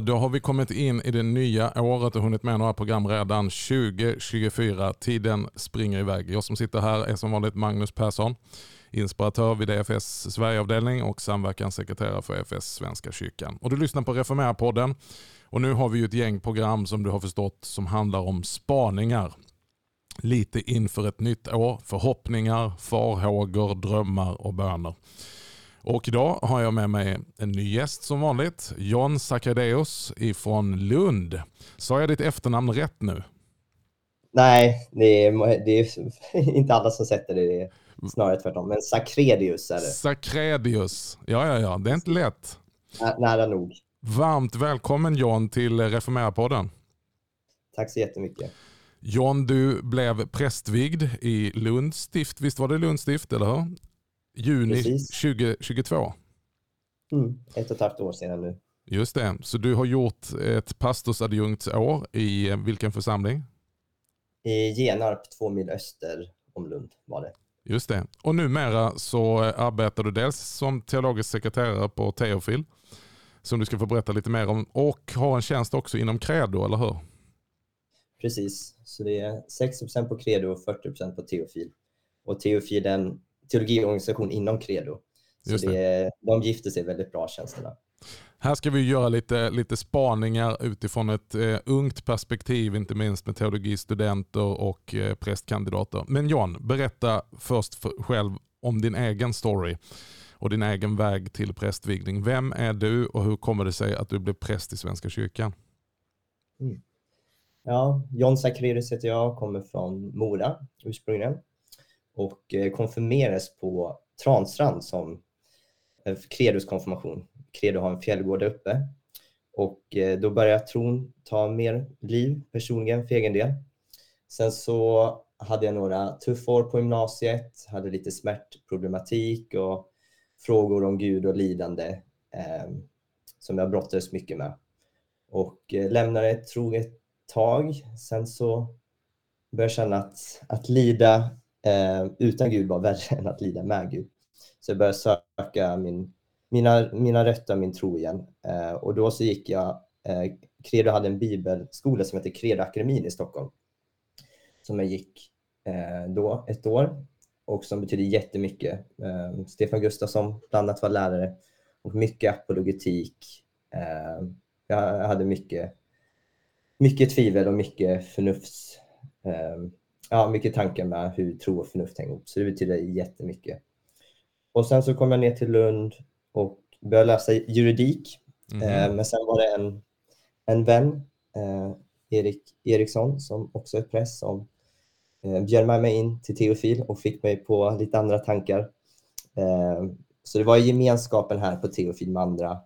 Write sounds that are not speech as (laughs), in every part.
Då har vi kommit in i det nya året och hunnit med några program redan. 2024. Tiden springer iväg. Jag som sitter här är som vanligt Magnus Persson, inspiratör vid EFS Sverigeavdelning och samverkanssekreterare för EFS Svenska kyrkan. Och du lyssnar på Reformera-podden. Och nu har vi ju ett gäng program som du har förstått som handlar om spaningar. Lite inför ett nytt år, förhoppningar, farhågor, drömmar och böner. Och idag har jag med mig en ny gäst som vanligt. John Sakadeus ifrån Lund. Sa jag ditt efternamn rätt nu? Nej, det är, det är (laughs) inte alla som sätter det. det snarare tvärtom. Men Sakredius är det. Sakredius. Ja, ja, ja. Det är inte lätt. Nära nog. Varmt välkommen John till Reformera-podden. Tack så jättemycket. John, du blev prästvigd i Lunds stift. Visst var det Lunds stift, eller hur? Juni Precis. 2022. Mm, ett och ett halvt år sedan nu. Just det. Så du har gjort ett pastorsadjunktsår i eh, vilken församling? I Genarp, två mil öster om Lund var det. Just det. Och numera så eh, arbetar du dels som teologisk sekreterare på Teofil, som du ska få berätta lite mer om, och har en tjänst också inom Credo, eller hur? Precis, så det är 60 på Credo och 40% på Teofil. Och Teofil är en teologiorganisation inom Credo. Så det. Det, de gifter sig väldigt bra tjänsterna. Här ska vi göra lite, lite spaningar utifrån ett eh, ungt perspektiv, inte minst med teologistudenter och eh, prästkandidater. Men John, berätta först för, själv om din egen story och din egen väg till prästvigning. Vem är du och hur kommer det sig att du blev präst i Svenska kyrkan? Mm. Ja, John Zacharias heter jag, kommer från Mora ursprungligen och eh, konfirmerades på Transtrand som Credos konfirmation. Credo har en fjällgård där uppe och eh, då började tron ta mer liv personligen för egen del. Sen så hade jag några tuffa år på gymnasiet, hade lite smärtproblematik och frågor om Gud och lidande eh, som jag brottades mycket med. Och eh, lämnade ett ett tag. Sen så började jag känna att, att lida eh, utan Gud var värre (laughs) än att lida med Gud. Så jag började söka min, mina, mina rötter, min tro igen. Eh, och då så gick jag, eh, Credo hade en bibelskola som hette Credoakademin i Stockholm. Som jag gick eh, då ett år och som betyder jättemycket. Eh, Stefan Gustafsson bland annat var lärare och mycket apologetik. Eh, jag hade mycket, mycket tvivel och mycket förnufts eh, ja, mycket tankar med hur tro och förnuft hänger ihop. Så det betyder jättemycket. Och sen så kom jag ner till Lund och började läsa juridik. Mm. Eh, men sen var det en, en vän, eh, Erik Eriksson, som också är präst, som eh, bjöd med mig in till Teofil och fick mig på lite andra tankar. Eh, så det var gemenskapen här på Teofil med andra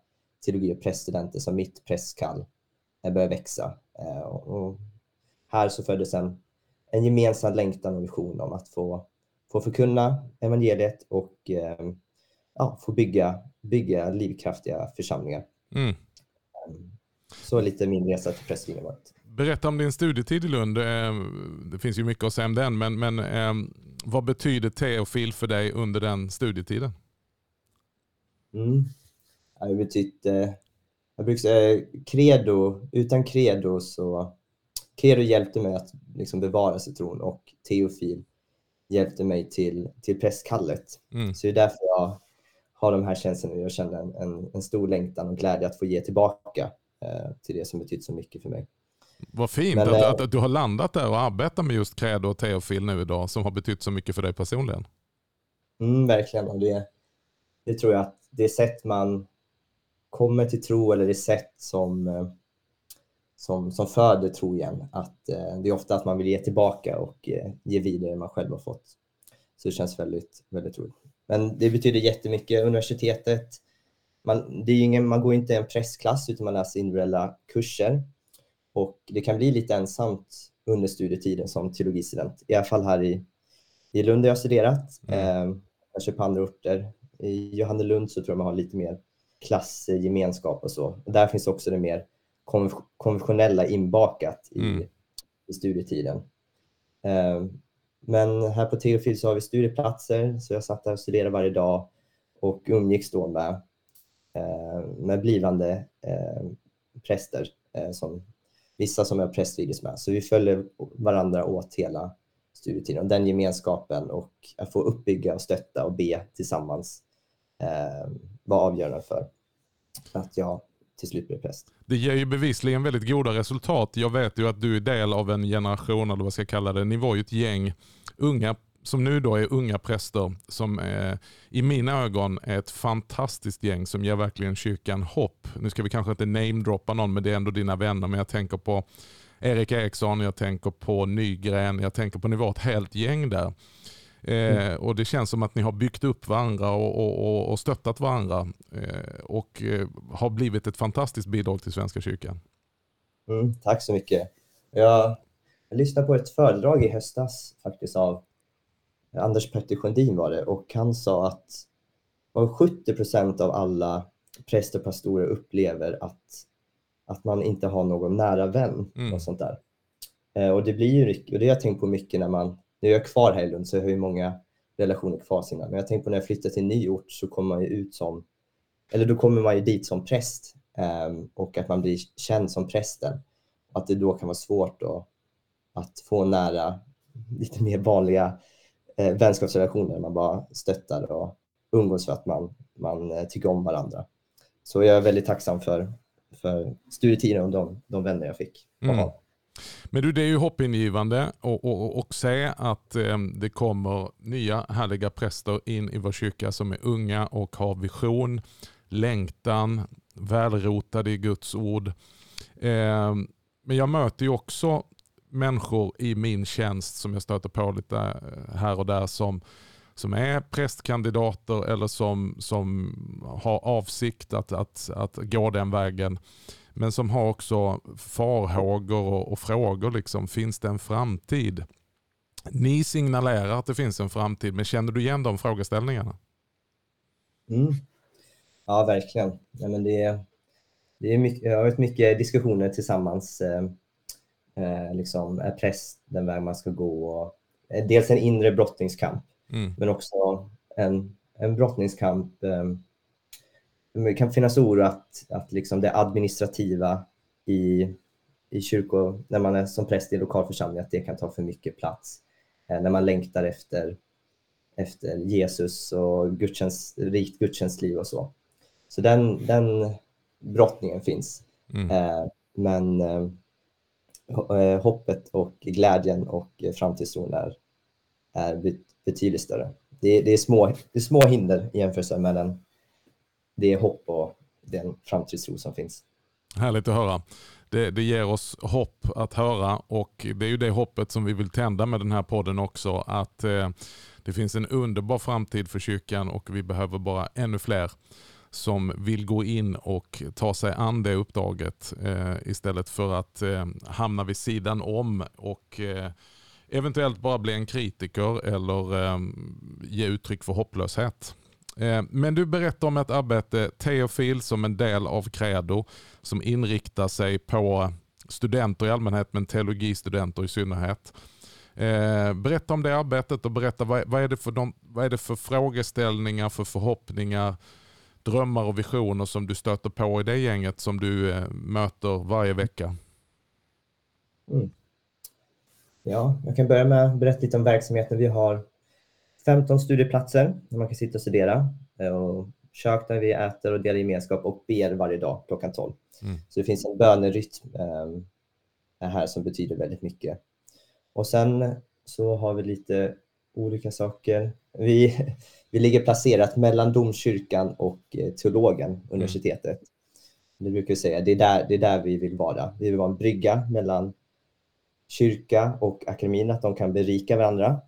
teologi och präststudenter som mitt prästkall började växa. Eh, och här så föddes en en gemensam längtan och vision om att få, få förkunna evangeliet och eh, ja, få bygga, bygga livskraftiga församlingar. Mm. Ehm, så lite min resa till prästvigningen varit. Berätta om din studietid i Lund. Eh, det finns ju mycket att säga om den, men, men eh, vad betyder teofil för dig under den studietiden? Mm. Det betytt, eh, jag brukar säga credo, utan credo så Kero hjälpte mig att liksom bevara sig tron och Teofil hjälpte mig till, till prästkallet. Mm. Så det är därför jag har de här känslorna. Jag känner en, en, en, stor längtan och glädje att få ge tillbaka eh, till det som betytt så mycket för mig. Vad fint Men, att, äh, att, du har landat där och arbetar med just Credo och Teofil nu idag som har betytt så mycket för dig personligen. Mm, verkligen. Och det, det tror jag att det sätt man kommer till tro eller det sätt som eh, som, som föder tro igen. Att, eh, det är ofta att man vill ge tillbaka och eh, ge vidare det man själv har fått. Så det känns väldigt, väldigt roligt. Men det betyder jättemycket. Universitetet, man, det är ingen, man går inte i en pressklass utan man läser individuella kurser. Och det kan bli lite ensamt under studietiden som teologistudent. I alla fall här i, i Lund där jag har studerat. Mm. Eh, kanske på andra orter. I Johannelund så tror jag man har lite mer klassgemenskap och så. Och där finns också det mer konventionella inbakat i, mm. i studietiden. Eh, men här på Teofil så har vi studieplatser, så jag satt där och studerade varje dag och umgicks då med, eh, med blivande eh, präster, som, vissa som jag prästvigdes med. Så vi följer varandra åt hela studietiden. Och den gemenskapen och att få uppbygga och stötta och be tillsammans eh, var avgörande för att jag till slut blev präst. Det ger ju bevisligen väldigt goda resultat. Jag vet ju att du är del av en generation, eller vad ska jag kalla det, ni var ju ett gäng unga som nu då är unga präster som är, i mina ögon är ett fantastiskt gäng som ger verkligen kyrkan hopp. Nu ska vi kanske inte namedroppa någon men det är ändå dina vänner. Men jag tänker på Erik Eriksson, jag tänker på Nygren, jag tänker på ni var ett helt gäng där. Eh, mm. och Det känns som att ni har byggt upp varandra och, och, och stöttat varandra eh, och eh, har blivit ett fantastiskt bidrag till Svenska kyrkan. Mm, tack så mycket. Jag, jag lyssnade på ett föredrag i höstas faktiskt av Anders Petter Sjöndin var det och han sa att 70 procent av alla präster och pastorer upplever att, att man inte har någon nära vän mm. och sånt där. Eh, och det blir ju, och det har jag tänkt på mycket när man, nu är jag kvar här i Lund så jag har ju många relationer kvar sina, men jag tänker på när jag flyttar till en ny ort så kommer man ju ut som, eller då kommer man ju dit som präst um, och att man blir känd som prästen. Att det då kan vara svårt att, att få nära, lite mer vanliga eh, vänskapsrelationer. Man bara stöttar och umgås för att man, man eh, tycker om varandra. Så jag är väldigt tacksam för, för studietiden och de, de vänner jag fick. Mm. Men du, det är ju hoppingivande att se att eh, det kommer nya härliga präster in i vår kyrka som är unga och har vision, längtan, välrotade i Guds ord. Eh, men jag möter ju också människor i min tjänst som jag stöter på lite eh, här och där som, som är prästkandidater eller som, som har avsikt att, att, att gå den vägen. Men som har också farhågor och, och frågor. Liksom, finns det en framtid? Ni signalerar att det finns en framtid, men känner du igen de frågeställningarna? Mm. Ja, verkligen. Ja, men det, det är mycket, jag har haft mycket diskussioner tillsammans eh, eh, liksom, är präst den väg man ska gå. Och, eh, dels en inre brottningskamp, mm. men också en, en brottningskamp. Eh, det kan finnas oro att, att liksom det administrativa i, i kyrkor, när man är som präst i lokalförsamling, att det kan ta för mycket plats. Eh, när man längtar efter, efter Jesus och gudstjänst, rikt gudstjänstliv och så. Så den, den brottningen finns. Mm. Eh, men eh, Eh, hoppet och glädjen och framtidstron är, är betydligt större. Det är, det, är små, det är små hinder i jämförelse med den, det hopp och den framtidstro som finns. Härligt att höra. Det, det, ger oss hopp att höra och det är ju det hoppet som vi vill tända med den här podden också. Att eh, det finns en underbar framtid för kyrkan och vi behöver bara ännu fler som vill gå in och ta sig an det uppdraget eh, istället för att eh, hamna vid sidan om och eh, eventuellt bara bli en kritiker eller eh, ge uttryck för hopplöshet. Eh, men du berättar om ett arbete, Teofil, som en del av Credo, som inriktar sig på studenter i allmänhet, men teologistudenter i synnerhet. Eh, berätta om det arbetet och berätta vad, är det för de, vad är det för frågeställningar, för förhoppningar, drömmar och visioner som du stöter på i det gänget som du eh, möter varje vecka? Mm. Ja, jag kan börja med att berätta lite om verksamheten. Vi har 15 studieplatser där man kan sitta och studera eh, och kök där vi äter och delar gemenskap och ber varje dag klockan 12. Mm. Så det finns en bönerytm eh, här som betyder väldigt mycket. Och sen så har vi lite olika saker. Vi, (laughs) vi ligger placerat mellan domkyrkan och eh, teologen, mm. universitetet. Mm. Det brukar vi säga, det är, där, det är där vi vill vara. Vi vill vara en brygga mellan kyrka och akademin, att de kan berika varandra.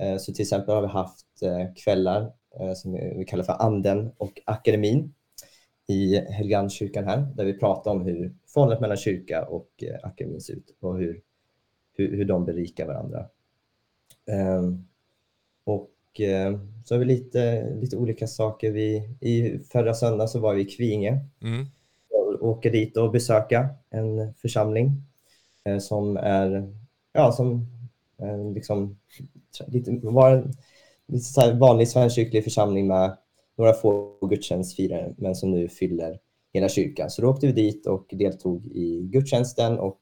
Eh, så till exempel har vi haft eh, kvällar som vi kallar för anden och akademin i Helgandskyrkan här, där vi pratar om hur förhållandet mellan kyrka och akademin ser ut och hur, hur, hur de berikar varandra. Ehm, och eh, så har vi lite, lite olika saker. Vi, I förra söndag så var vi i Kvinge. Mm. Och åker dit och besöka en församling eh, som är ja, som eh, liksom, lite, var en lite så vanlig svenskkyrklig församling med några få gudstjänstfirare men som nu fyller hela kyrkan. Så då åkte vi dit och deltog i gudstjänsten och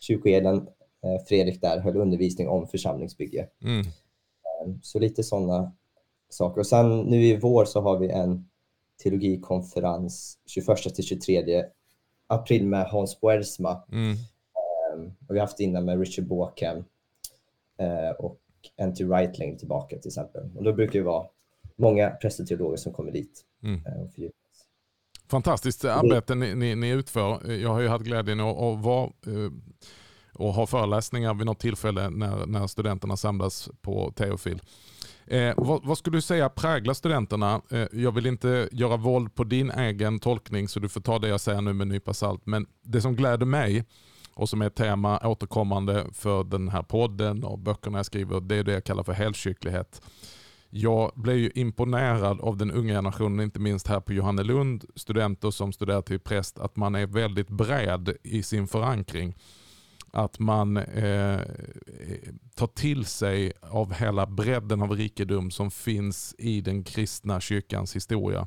kyrkoherden eh, Fredrik där höll undervisning om församlingsbygge. Mm. Eh, så lite sådana saker. Och sen nu i vår så har vi en teologikonferens 21 till 23 april med Hans Boersma. Mm. Och vi har haft innan med Richard Båkem och N.T. Wright tillbaka till exempel. Och då brukar det vara många präster som kommer dit. Mm. Fantastiskt arbete ni, ni, ni, utför. Jag har ju haft glädjen att, att vara och ha föreläsningar vid något tillfälle när, när studenterna samlas på Teofil. Eh, vad, vad, skulle du säga präglar studenterna? Eh, jag vill inte göra våld på din egen tolkning så du får ta det jag säger nu med en nypa salt. Men det som gläder mig och som är ett tema återkommande för den här podden och böckerna jag skriver, det är det jag kallar för helkyrklighet. Jag blev ju imponerad av den unga generationen, inte minst här på Johannelund, studenter som studerar till präst, att man är väldigt bred i sin förankring att man eh, tar till sig av hela bredden av rikedom som finns i den kristna kyrkans historia.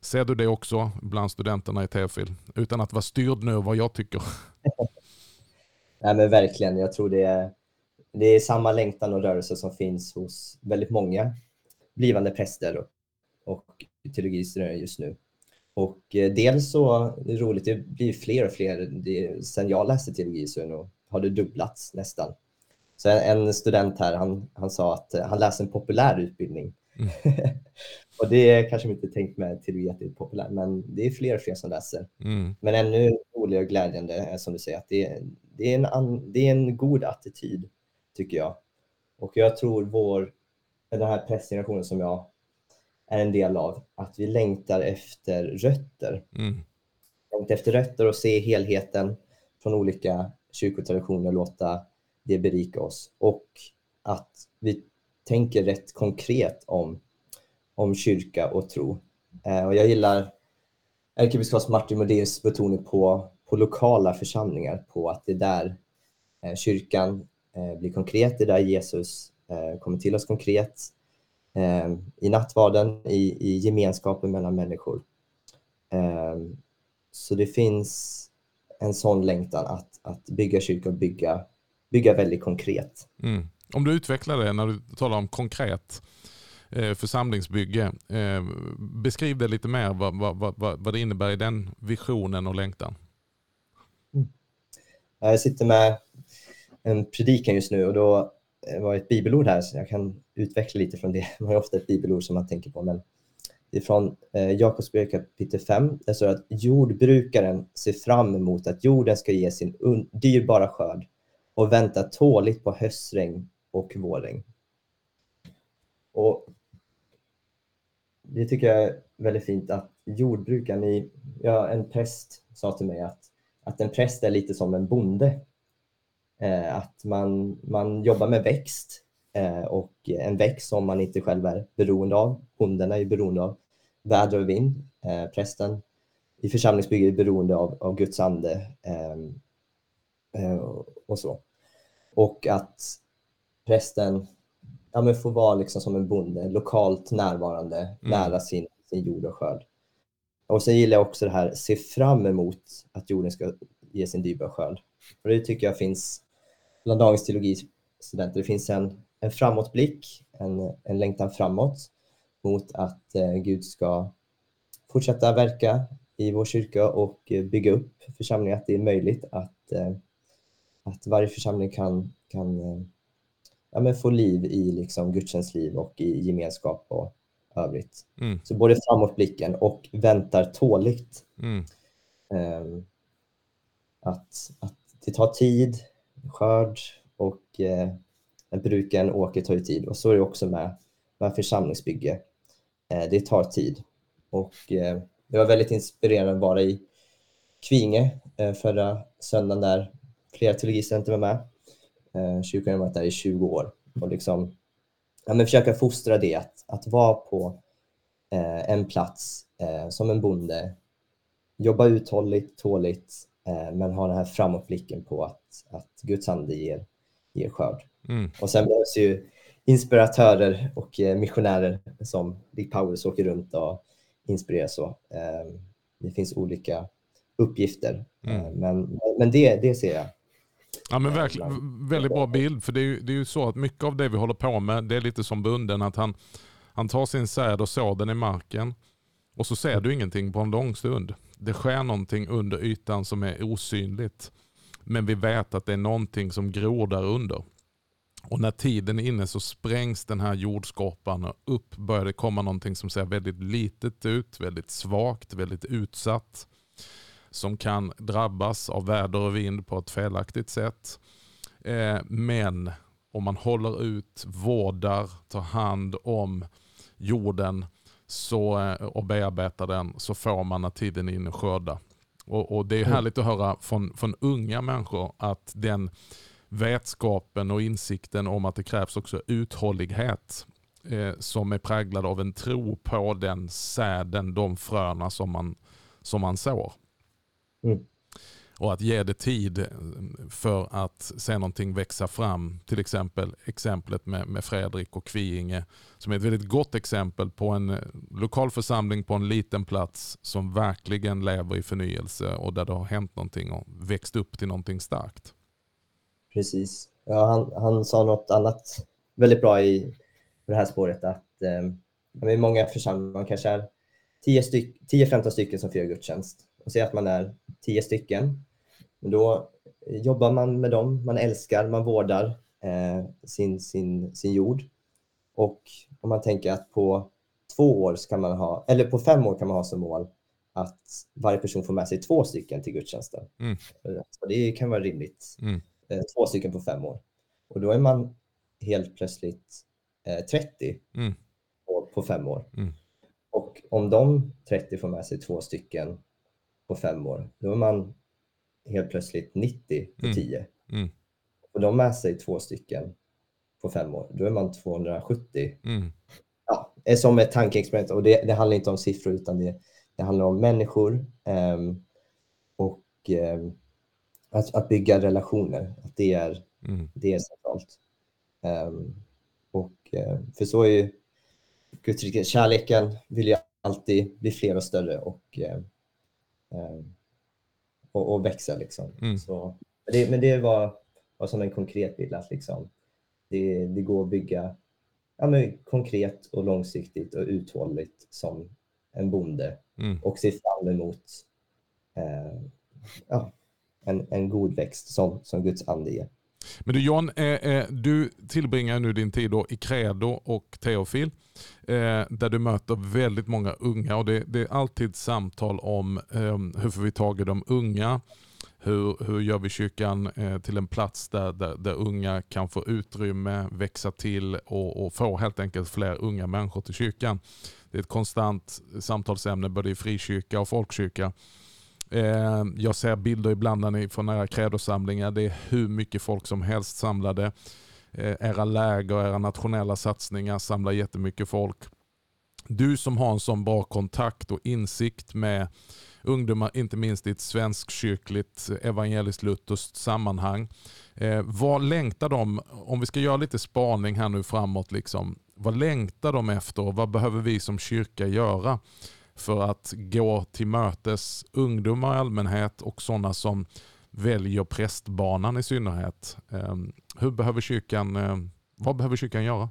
Ser du det också bland studenterna i TFIL? Utan att vara styrd nu vad jag tycker. (laughs) Nej, men verkligen. Jag tror det är, det är samma längtan och rörelse som finns hos väldigt många blivande präster och, och teologistuderande just nu. Och eh, dels så det är roligt, det blir fler och fler. Det, sen jag läste teologi så har det dubblats nästan. Så en, student här, han, han sa att eh, han läser en populär utbildning. Mm. (laughs) och det kanske man inte tänkt med teologi att det är populärt, men det är fler och fler som läser. Mm. Men ännu roligare och glädjande är som du säger att det, det, är en, det är en god attityd, tycker jag. Och jag tror vår, den här prästgenerationen som jag är en del av, att vi längtar efter rötter. Mm. Längtar efter rötter och se helheten från olika kyrkotraditioner låta det berika oss. Och att vi tänker rätt konkret om, om kyrka och tro. Eh, och jag gillar ärkebiskop Martin Modéus betoning på, på lokala församlingar, på att det är där eh, kyrkan eh, blir konkret, det är där Jesus eh, kommer till oss konkret i nattvarden, i, i gemenskapen mellan människor. Så det finns en sån längtan att, att bygga kyrka och bygga, bygga väldigt konkret. Mm. Om du utvecklar det när du talar om konkret församlingsbygge. Beskriv det lite mer vad, vad, vad, vad det innebär i den visionen och längtan. Jag sitter med en predikan just nu och då eh, var ett bibelord här så jag kan utveckla lite från det. (laughs) Man har ofta ett bibelord som man tänker på men det är från eh, Jakobsbrevet kapitel 5. Det står att jordbrukaren ser fram emot att jorden ska ge sin dyrbara skörd och väntar tåligt på höstregn och vårregn. Och det tycker jag är väldigt fint att jordbrukaren, i, ja, en präst sa till mig att, att en präst är lite som en bonde. Eh, att man, man jobbar med växt eh, och en växt som man inte själv är beroende av. Bonden är ju beroende av väder och vind. Eh, prästen i församlingsbygget är beroende av, av Guds ande och så. Och att prästen ja, men får vara liksom som en bonde, lokalt närvarande, mm. nära sin, sin jord och skörd. Och sen gillar jag också det här, se fram emot att jorden ska ge sin dyrbara skörd. Och det tycker jag finns bland dagens teologistudenter. Det finns en, en framåtblick, en, en längtan framåt mot att eh, Gud ska fortsätta verka i vår kyrka och eh, bygga upp församlingen, att det är möjligt att, eh, att varje församling kan, kan eh, ja, men få liv i liksom gudstjänstliv och i gemenskap och övrigt. Mm. Så både framåtblicken och väntar tåligt. Mm. Um, att, att det tar tid, skörd och eh, bruken åker tar ju tid. Och så är det också med, med församlingsbygge. Eh, det tar tid. Och eh, det var väldigt inspirerande att vara i Kvinge eh, förra söndagen där flera teologistudenter var med. Kyrkan har varit där i 20 år och liksom, ja, men försöka fostra det, att, att vara på en plats som en bonde, jobba uthålligt, tåligt, men ha den här framåtblicken på att, att Guds ande ger, ger skörd. Mm. Och sen behövs ju inspiratörer och eh, missionärer som Dick Powers åker runt och inspirerar så. Ehm, det finns olika uppgifter. Mm. Men, men det, det ser jag. Ja men verkligen, väldigt bra bild. För det är, ju, det är ju så att mycket av det vi håller på med, det är lite som bunden. Att han, han tar sin säd och sår den i marken. Och så ser du ingenting på en lång stund. Det sker någonting under ytan som är osynligt. Men vi vet att det är någonting som gror där under. Och när tiden är inne så sprängs den här jordskorpan och upp börjar det komma någonting som ser väldigt litet ut, väldigt svagt, väldigt utsatt. Som kan drabbas av väder och vind på ett felaktigt sätt. Eh, men om man håller ut, vårdar, tar hand om jorden så, eh, och bearbetar den så får man när tiden är inne skörda. Och, och, Det är mm. härligt att höra från, från unga människor att den vetskapen och insikten om att det krävs också uthållighet eh, som är präglad av en tro på den säden, de fröna som man, som man sår. Mm. Och att ge det tid eh, för att se någonting växa fram. Till exempel exemplet med, med Fredrik och Kviinge som är ett väldigt gott exempel på en eh, lokal församling på en liten plats som verkligen lever i förnyelse och där det har hänt någonting och växt upp till någonting starkt. Precis. Ja, han, han sa något annat väldigt bra i det här spåret att eh, många församlingar, man kanske är 10-15 stycken som firar gudstjänst och säger att man är 10 stycken. Då jobbar man med dem, man älskar, man vårdar eh, sin, sin, sin jord. Och om man tänker att på två år kan man ha, eller på fem år kan man ha som mål att varje person får med sig två stycken till gudstjänsten. Mm. Så det kan vara rimligt. Mm. Eh, två stycken på fem år. Och då är man helt plötsligt eh, 30 mm. på, på, fem år. Mm. Och om de 30 får med sig två stycken på fem år, då är man helt plötsligt 90 på 10. Mm. mm. Och de med sig två stycken på fem år, då är man 270. Mm. Ja, är som ett tankeexperiment och det, det, handlar inte om siffror utan det, det handlar om människor um, och um, att, att bygga relationer, att det är, mm. det är centralt. Um, och, uh, för så är ju Guds kärleken vill ju alltid bli fler och större och, uh, och, och, växa. Liksom. Mm. Så, det, men det var, var som en konkret bild, att liksom, det, det går att bygga ja, men konkret och långsiktigt och uthålligt som en bonde mm. och se fram emot eh, ja, en, en god växt som, som Guds ande ger. Men du John, eh, eh, du tillbringar nu din tid i Credo och Teofil eh, där du möter väldigt många unga och det, det är alltid samtal om eh, hur får vi tag i de unga? Hur, hur gör vi kyrkan eh, till en plats där, där, där, unga kan få utrymme, växa till och, och få helt enkelt fler unga människor till kyrkan? Det är ett konstant samtalsämne både i frikyrka och folkkyrka. Eh, jag ser bilder ibland från era credosamlingar. Det är hur mycket folk som helst samlade. Eh, era läger, era nationella satsningar samlar jättemycket folk. Du som har en sån bra kontakt och insikt med ungdomar, inte minst i ett svenskkyrkligt eh, evangeliskt lutherskt sammanhang. Eh, vad längtar de, om vi ska göra lite spaning här nu framåt, liksom, vad längtar de efter och vad behöver vi som kyrka göra för att gå till mötes ungdomar i allmänhet och sådana som väljer prästbanan i synnerhet. Ehm, hur behöver kyrkan, eh, vad behöver kyrkan göra?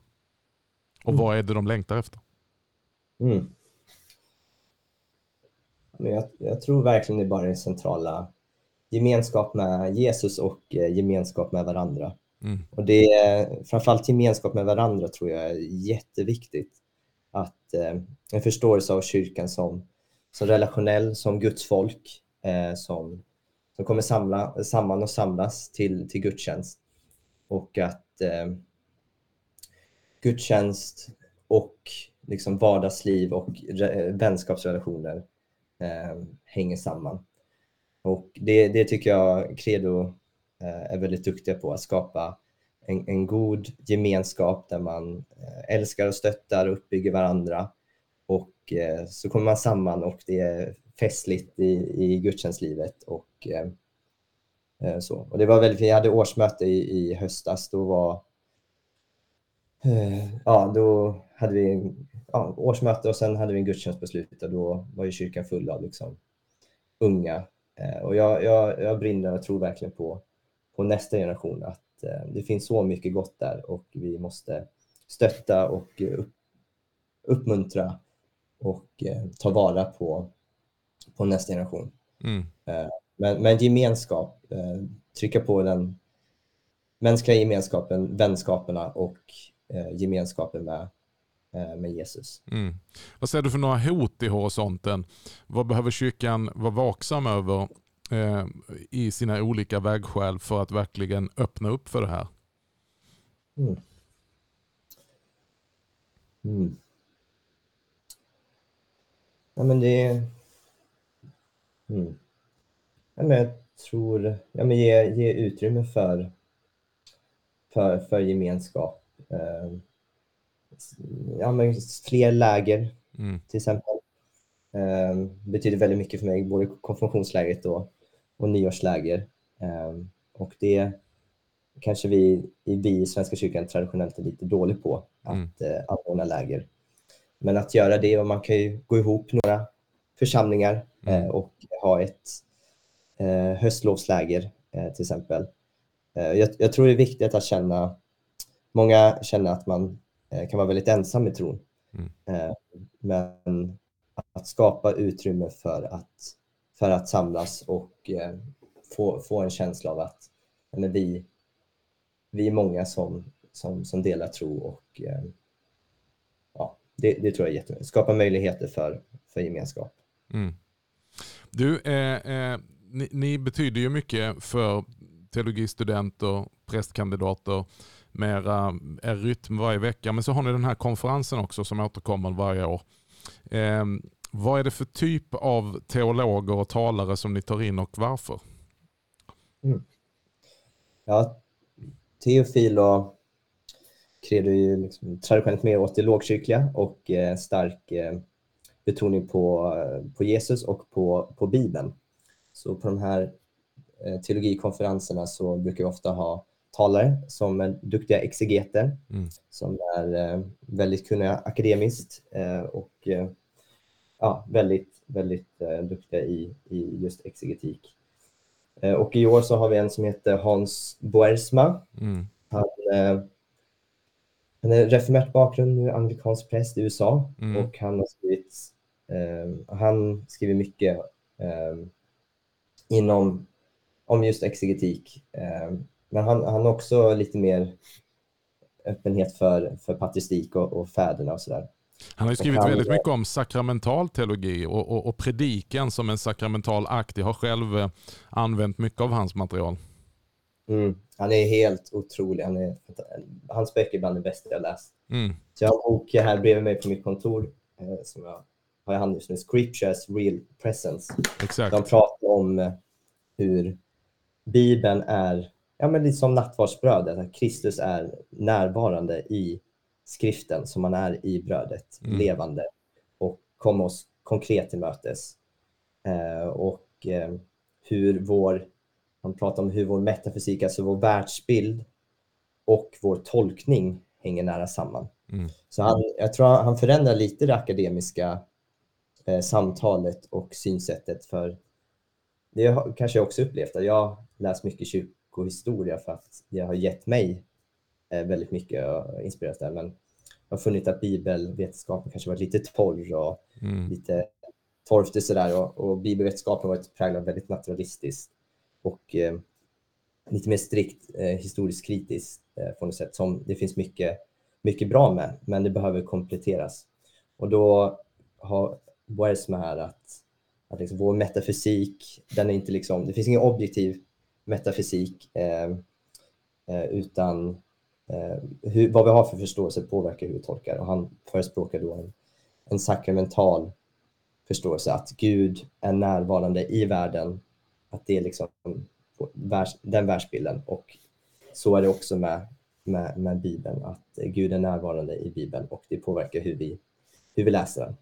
Och vad är det de längtar efter? Mm. Jag, jag, tror verkligen det bara är centrala gemenskap med Jesus och eh, gemenskap med varandra. Mm. Och det framförallt gemenskap med varandra tror jag är jätteviktigt att eh, en förståelse av kyrkan som, som relationell, som Guds folk, eh, som, som kommer samla, samman och samlas till, till gudstjänst. Och att eh, gudstjänst och liksom vardagsliv och re, eh, vänskapsrelationer eh, hänger samman. Och det, det tycker jag Credo eh, är väldigt duktiga på, att skapa en, en god gemenskap där man eh, älskar och stöttar och uppbygger varandra. Och eh, så kommer man samman och det är festligt i, i gudstjänstlivet. Och, eh, eh så. och det var väldigt, vi hade årsmöte i, i höstas. Då var eh, Ja, då hade vi ja, årsmöte och sen hade vi en gudstjänstbeslut och då var ju kyrkan full av liksom unga. Eh, och jag, jag, jag brinner och tror verkligen på, på nästa generation att eh, det finns så mycket gott där och vi måste stötta och upp, uppmuntra och eh, ta vara på, på nästa generation. Mm. Eh, men, men gemenskap, trycka på den mänskliga gemenskapen, vänskaperna och gemenskapen med, med Jesus. Mm. Vad ser du för några hot i horisonten? Vad behöver kyrkan vara vaksam över eh, i sina olika vägskäl för att verkligen öppna upp för det här? Mm. Mm. Ja, men det... Mm. Ja, men jag tror... Ja, men ge, ge utrymme för, för, för gemenskap. Eh, ja, men fler läger, mm. till exempel. Eh, betyder väldigt mycket för mig, både konfirmationslägret och, och nyårsläger. Eh, och det kanske vi, vi i Svenska kyrkan traditionellt är lite dålig på, att mm. anordna läger. Men att göra det, och man kan ju gå ihop några församlingar mm. och ha ett höstlovsläger till exempel. Jag, jag, tror det är viktigt att känna, många känner att man kan vara väldigt ensam i tron. Mm. Men att skapa utrymme för att, för att samlas och eh, få, få en känsla av att men vi, vi är många som, som, som delar tro och eh, ja, det, det tror jag är jättemycket. Skapa möjligheter för, för gemenskap. Mm. Du, eh, eh, ni, ni, betyder ju mycket för teologistudenter, prästkandidater med era, er rytm varje vecka. Men så har ni den här konferensen också som återkommer varje år. Ehm, Eh, vad är det för typ av teologer och talare som ni tar in och varför? Mm. Ja, Teofil och Credo är ju liksom traditionellt mer åt det lågkyrkliga och eh, stark eh, betoning på, på Jesus och på, på Bibeln. Så på de här eh, teologikonferenserna så brukar vi ofta ha talare som är duktiga exegeter, mm. som är eh, väldigt kunniga akademiskt eh, och eh, ja, väldigt, väldigt eh, duktiga i, i just exegetik. Eh, och i år så har vi en som heter Hans Boersma. Mm. Han, eh, han är reformerat bakgrund, nu anglikansk präst i USA mm. och han har skrivit, eh, han skriver mycket eh, inom om just exegetik. Eh, men han, han har också lite mer öppenhet för, för patristik och, och fäderna och sådär. Han har skrivit väldigt mycket om sakramental teologi och, och, och, predikan som en sakramental akt. Jag har själv eh, använt mycket av hans material. Mm. Han är helt otrolig. Han är, hans böcker är bland det bästa jag läst. Mm. Så jag har en bok här bredvid mig på mitt kontor eh, som jag har i hand just nu. Scriptures Real Presence. Exakt. De pratar om eh, hur Bibeln är, ja men lite som nattvardsbrödet, att Kristus är närvarande i skriften som man är i brödet, mm. levande och komma oss konkret till mötes. Eh, och eh, hur vår, man pratar om hur vår metafysik, alltså vår världsbild och vår tolkning hänger nära samman. Mm. Så han, jag tror han förändrar lite det akademiska eh, samtalet och synsättet för det har kanske jag också upplevt att jag läst mycket kyrkohistoria för att det har gett mig eh, väldigt mycket och inspirerat där. Men har funnit att bibelvetenskapen kanske varit lite torr och mm. lite torftig sådär och, och bibelvetenskapen har varit präglad väldigt naturalistiskt och eh, lite mer strikt eh, historiskt kritiskt eh, på något sätt som det finns mycket, mycket bra med, men det behöver kompletteras. Och då har Boersma här att, att liksom vår metafysik, den är inte liksom, det finns ingen objektiv metafysik eh, eh utan eh, hur, vad vi har för förståelse påverkar hur vi tolkar. Och han förespråkar då en, en sakramental förståelse att Gud är närvarande i världen, att det är liksom världs, den världsbilden. Och så är det också med, med, med Bibeln, att Gud är närvarande i Bibeln och det påverkar hur vi, hur vi läser den.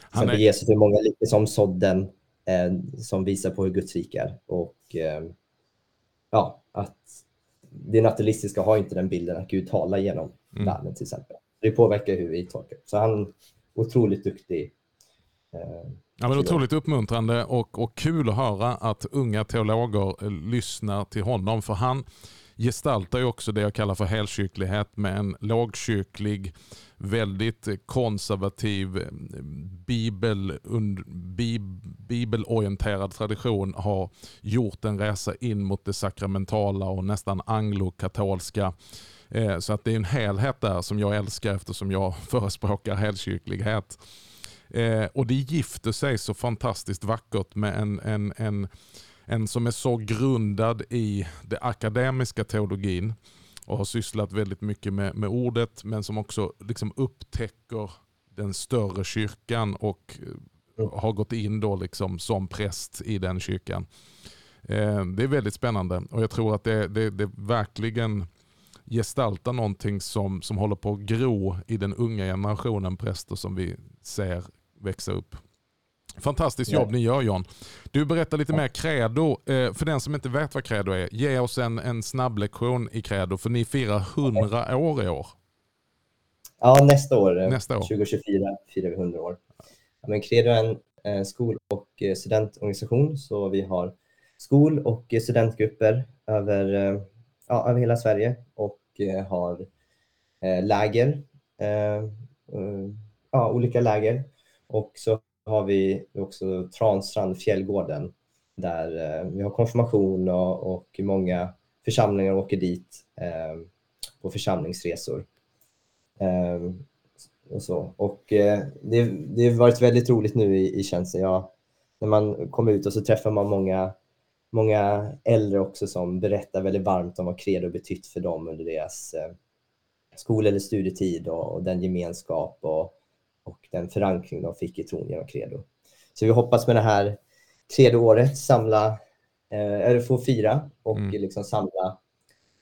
Han är... Jesus är många lite som sådden eh, som visar på hur Guds rike är. Och eh, ja, att det naturalistiska har inte den bilden att Gud talar genom mm. världen till exempel. Det påverkar hur vi tolkar. Så han är otroligt duktig. Eh, Ja, men otroligt uppmuntrande och, och kul att höra att unga teologer eh, lyssnar till honom. För han gestaltar ju också det jag kallar för helkyrklighet med en lågkyrklig, väldigt konservativ, eh, bibel, und, bib, bibelorienterad tradition har gjort en resa in mot det sakramentala och nästan anglokatolska. Eh, så att det är en helhet där som jag älskar eftersom jag (laughs) förespråkar helkyrklighet. Eh, och det gifter sig så fantastiskt vackert med en, en, en, en som är så grundad i det akademiska teologin och har sysslat väldigt mycket med, med ordet men som också liksom upptäcker den större kyrkan och eh, har gått in då liksom som präst i den kyrkan. Eh, det är väldigt spännande och jag tror att det, det, det verkligen gestaltar någonting som, som håller på att gro i den unga generationen präster som vi ser växa upp. Fantastiskt jobb ni gör John. Du berättar lite mer Credo. Eh, för den som inte vet vad Credo är, ge oss en, en snabb lektion i Credo för ni firar 100 år i år. Ja, nästa år, eh, nästa år. 2024 firar vi 100 år. men Credo är en eh, skol och studentorganisation så vi har skol och studentgrupper över, ja, över hela Sverige och har läger, ja, olika läger och så har vi också Transtrand, Fjällgården, där eh, vi har konfirmation och, och många församlingar åker dit eh, på församlingsresor. Eh, och så. och eh, det, det har varit väldigt roligt nu i, i tjänsten. Ja, när man kommer ut och så träffar man många, många äldre också som berättar väldigt varmt om vad Credo betytt för dem under deras eh, skol eller studietid och, och den gemenskap och och den förankring de fick i tron genom Credo. Så vi hoppas med det här Credo-året samla, eh, eller få fira och mm. liksom samla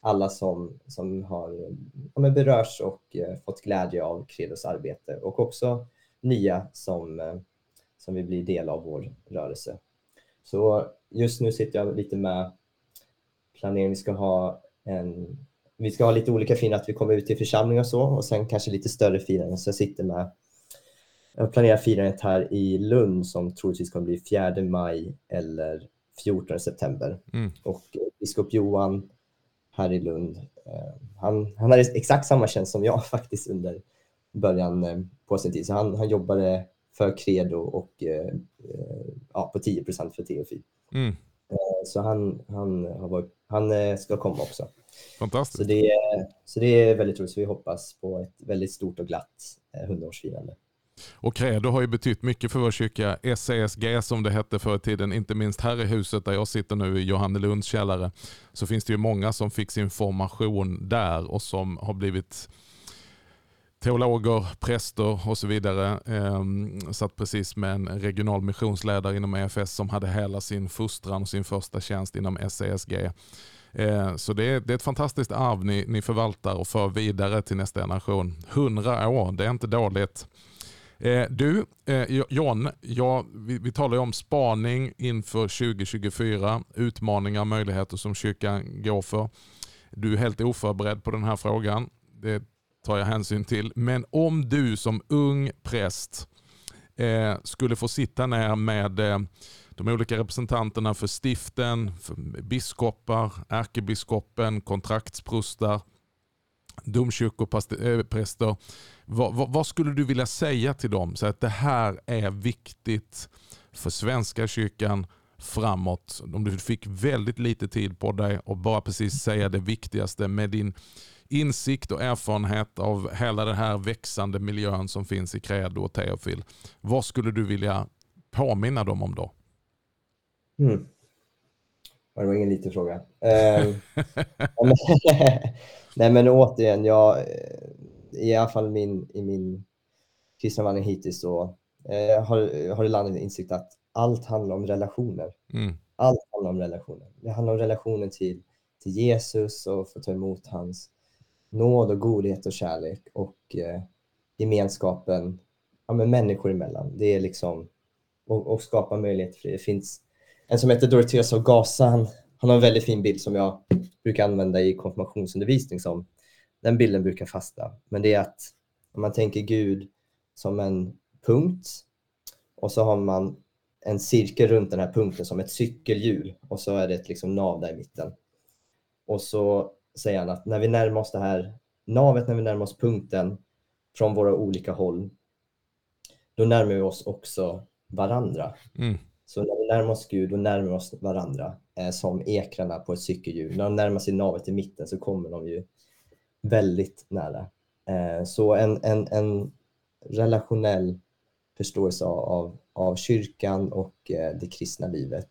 alla som, som har ja, berörs och eh, fått glädje av Credos arbete och också nya som, eh, som vill bli del av vår rörelse. Så just nu sitter jag lite med planering. Vi ska ha en vi ska ha lite olika firanden, att vi kommer ut till församling och så och sen kanske lite större firanden. Så jag sitter med jag planerar firandet här i Lund som troligtvis kommer bli 4 maj eller 14 september. Mm. Och biskop Johan här i Lund, eh, han, han hade exakt samma tjänst som jag (laughs) faktiskt under början eh, på sin tid. Så han, han jobbade för Credo och eh, ja, på 10% för Teofil. Mm. Så han, han, har varit, han ska komma också. Fantastiskt. Så det, så det är väldigt roligt. Så vi hoppas på ett väldigt stort och glatt 100-årsfirande. Och Credo har ju betytt mycket för vår kyrka. SESG som det hette förr i tiden, inte minst här i huset där jag sitter nu i Johannelunds källare, så finns det ju många som fick sin formation där och som har blivit teologer, präster och så vidare. Eh, satt precis med en regional missionsledare inom EFS som hade hela sin fostran och sin första tjänst inom SESG. Eh, så det är, det är ett fantastiskt arv ni, ni förvaltar och för vidare till nästa generation. Hundra år, det är inte dåligt. Eh, du, eh, John, ja, vi, vi talar ju om spaning inför 2024, utmaningar och möjligheter som kyrkan går för. Du är helt oförberedd på den här frågan. Det tar jag hänsyn till. Men om du som ung präst eh, skulle få sitta ner med eh, de olika representanterna för stiften, för biskopar, ärkebiskopen, kontraktsprostar, domkyrkopräster. Eh, vad, vad, vad, skulle du vilja säga till dem? Så att det här är viktigt för Svenska kyrkan framåt. Om du fick väldigt lite tid på dig och bara precis säga det viktigaste med din insikt och erfarenhet av hela den här växande miljön som finns i Credo och Teofil. Vad skulle du vilja påminna dem om då? Mm. Det var ingen liten fråga. (laughs) Eh, (laughs) nej men återigen, jag, i alla fall min, i min kristna vandring hittills så eh, har, har det landat i insikt att allt handlar om relationer. Mm. Allt handlar om relationer. Det handlar om relationen till, till Jesus och få ta emot hans nåd och godhet och kärlek och eh, gemenskapen ja, med människor emellan. Det är liksom och, och skapa möjlighet för det. Det finns en som heter Dorotheus av Gaza. Han, han har en väldigt fin bild som jag brukar använda i konfirmationsundervisning som den bilden brukar fastna. Men det är att om man tänker Gud som en punkt och så har man en cirkel runt den här punkten som ett cykelhjul och så är det ett liksom nav där i mitten. Och så säger han att när vi närmar oss det här navet, när vi närmar oss punkten från våra olika håll, då närmar vi oss också varandra. Mm. Så när vi närmar oss Gud, då närmar vi oss varandra eh, som ekrarna på ett cykelhjul. När de närmar sig navet i mitten så kommer de ju väldigt nära. Eh, så en, en, en relationell förståelse av, av kyrkan och eh, det kristna livet.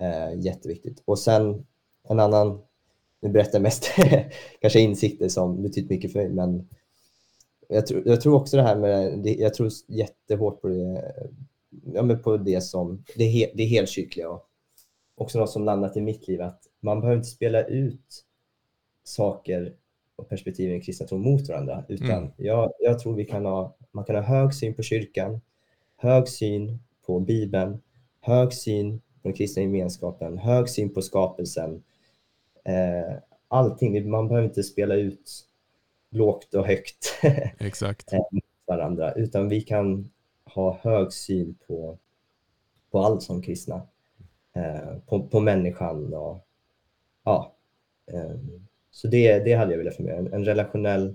Eh, jätteviktigt. Och sen en annan, nu berättar jag mest (laughs) kanske insikter som betyder mycket för mig, men jag tror, jag tror också det här med, det, jag tror jättehårt på det, ja, men på det som, det, he, det helkyrkliga och också något som landat i mitt liv, att man behöver inte spela ut saker och perspektiv i kristna tron mot varandra, utan mm. jag, jag tror vi kan ha, man kan ha hög syn på kyrkan, hög syn på Bibeln, hög syn på den kristna gemenskapen, hög syn på skapelsen. Eh, allting, man behöver inte spela ut lågt och högt (laughs) Exakt. Eh, varandra, utan vi kan ha hög syn på, på allt som kristna. Eh, på, på människan och ja. Eh, så det, det hade jag velat förmedla, en, en relationell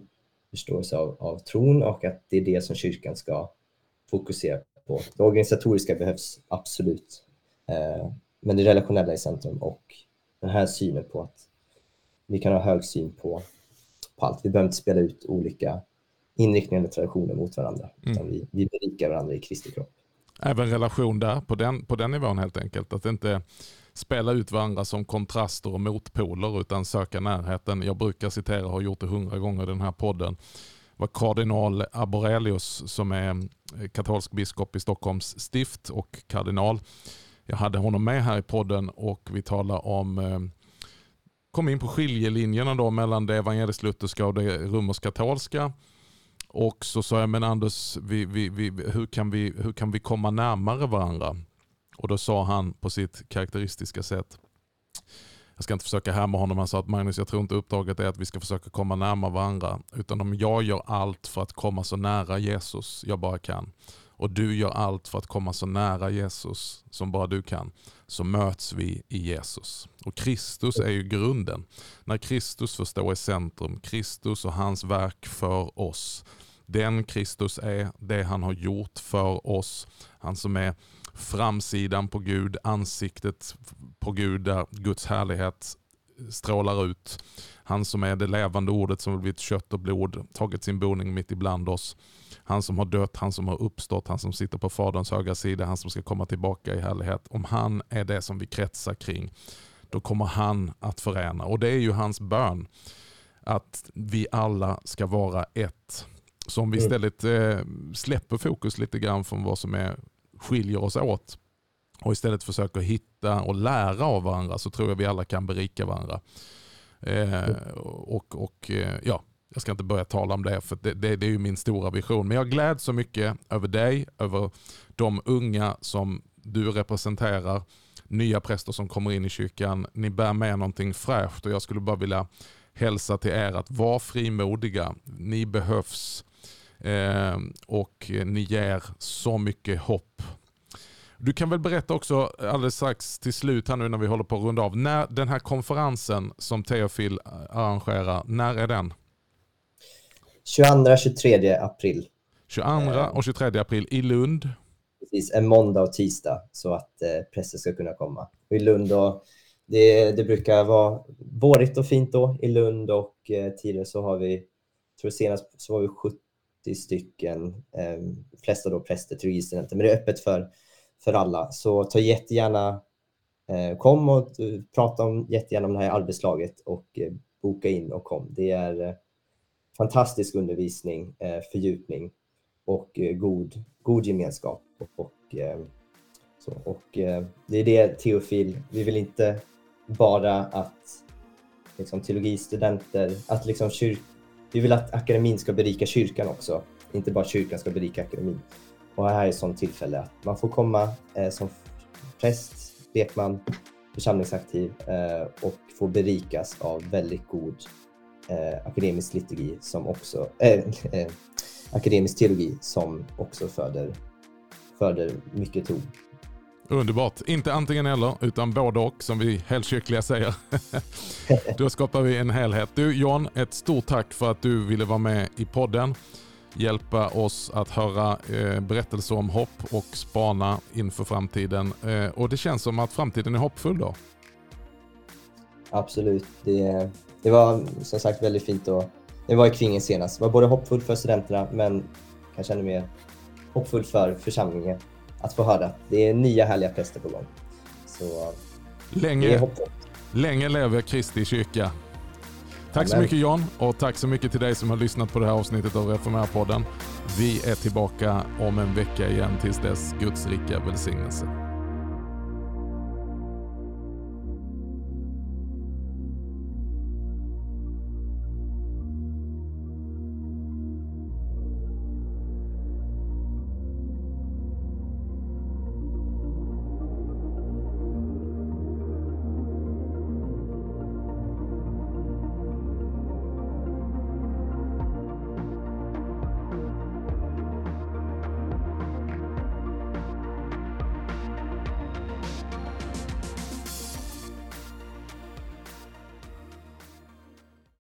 förståelse av, av tron och att det är det som kyrkan ska fokusera på. Det organisatoriska behövs absolut, eh, men det relationella i centrum och den här synen på att vi kan ha hög syn på, på allt. Vi behöver inte spela ut olika inriktningar och traditioner mot varandra, mm. utan vi, vi berikar varandra i Kristi kropp. Även relation där, på den, på den nivån helt enkelt. Att inte spela ut varandra som kontraster och motpoler utan söka närheten. Jag brukar citera, har gjort det hundra gånger i den här podden, var kardinal Aborelius som är eh, katolsk biskop i Stockholms stift och kardinal. Jag hade honom med här i podden och vi talade om eh, kom in på skiljelinjerna då mellan det evangelisk-lutherska och det romersk-katolska. Och så sa jag, men Anders, vi, vi, vi, hur, kan vi, hur kan vi komma närmare varandra? Och då sa han på sitt karaktäristiska sätt, jag ska inte försöka härma honom, han sa att Magnus jag tror inte uppdraget är att vi ska försöka komma närmare varandra, utan om jag gör allt för att komma så nära Jesus jag bara kan, och du gör allt för att komma så nära Jesus som bara du kan, så möts vi i Jesus. Och Kristus är ju grunden. När Kristus får stå i centrum, Kristus och hans verk för oss, den Kristus är, det han har gjort för oss, han som är framsidan på Gud, ansiktet på Gud där Guds härlighet strålar ut. Han som är det levande ordet som har blivit kött och blod, tagit sin boning mitt ibland oss. Han som har dött, han som har uppstått, han som sitter på Faderns högra sida, han som ska komma tillbaka i härlighet. Om han är det som vi kretsar kring, då kommer han att förena. Och det är ju hans bön, att vi alla ska vara ett. Så om vi mm. istället eh, släpper fokus lite grann från vad som är skiljer oss åt och istället försöker hitta och lära av varandra så tror jag vi alla kan berika varandra. Eh, och, och eh, ja, Jag ska inte börja tala om det för det, det, det är ju min stora vision. Men jag gläds så mycket över dig, över de unga som du representerar, nya präster som kommer in i kyrkan. Ni bär med någonting fräscht och jag skulle bara vilja hälsa till er att var frimodiga. Ni behövs eh, och ni ger så mycket hopp. Du kan väl berätta också alldeles strax till slut här nu när vi håller på att runda av. När den här konferensen som Teofil arrangerar, när är den? 22-23 april. 22 eh. och 23 april i Lund. Precis, en måndag och tisdag så att eh, präster ska kunna komma. I Lund då, det, det brukar vara vårigt och fint då i Lund och eh, tidigare så har vi, tror senast så var vi 70 stycken, de flesta då präster, teologistudenter, men det är öppet för, för alla. Så ta jättegärna, eh, kom och eh, prata om, jättegärna om det här arbetslaget och eh, boka in och kom. Det är fantastisk undervisning, fördjupning och god, god gemenskap. Och, så, och det är det Teofil, vi vill inte bara att liksom, teologistudenter, att liksom kyrk, vi vill att akademin ska berika kyrkan också, inte bara kyrkan ska berika akademin. Och här är ett sådant tillfälle att man får komma eh, som präst, lekman, församlingsaktiv eh, och få berikas av väldigt god eh, akademisk liturgi som också, eh, (laughs) eh, akademisk teologi som också föder, föder mycket tro Underbart. Inte antingen eller, utan både och som vi helkyrkliga säger. (laughs) Då skapar vi en helhet. Du John, ett stort tack för att du ville vara med i podden. Hjälpa oss att höra eh, berättelser om hopp och spana inför framtiden. Eh, och det känns som att framtiden är hoppfull då. Absolut. Det, det var som sagt väldigt fint att det var i Kvingen senast. Det var både hoppfullt för studenterna men kanske ännu mer hoppfullt för församlingen att få höra. Det är nya härliga präster på gång. Så länge. Länge lever Kristi kyrka. Tack Amen. så mycket John och tack så mycket till dig som har lyssnat på det här avsnittet av Reformera-podden. Vi är tillbaka om en vecka igen tills dess. Guds rika välsignelse.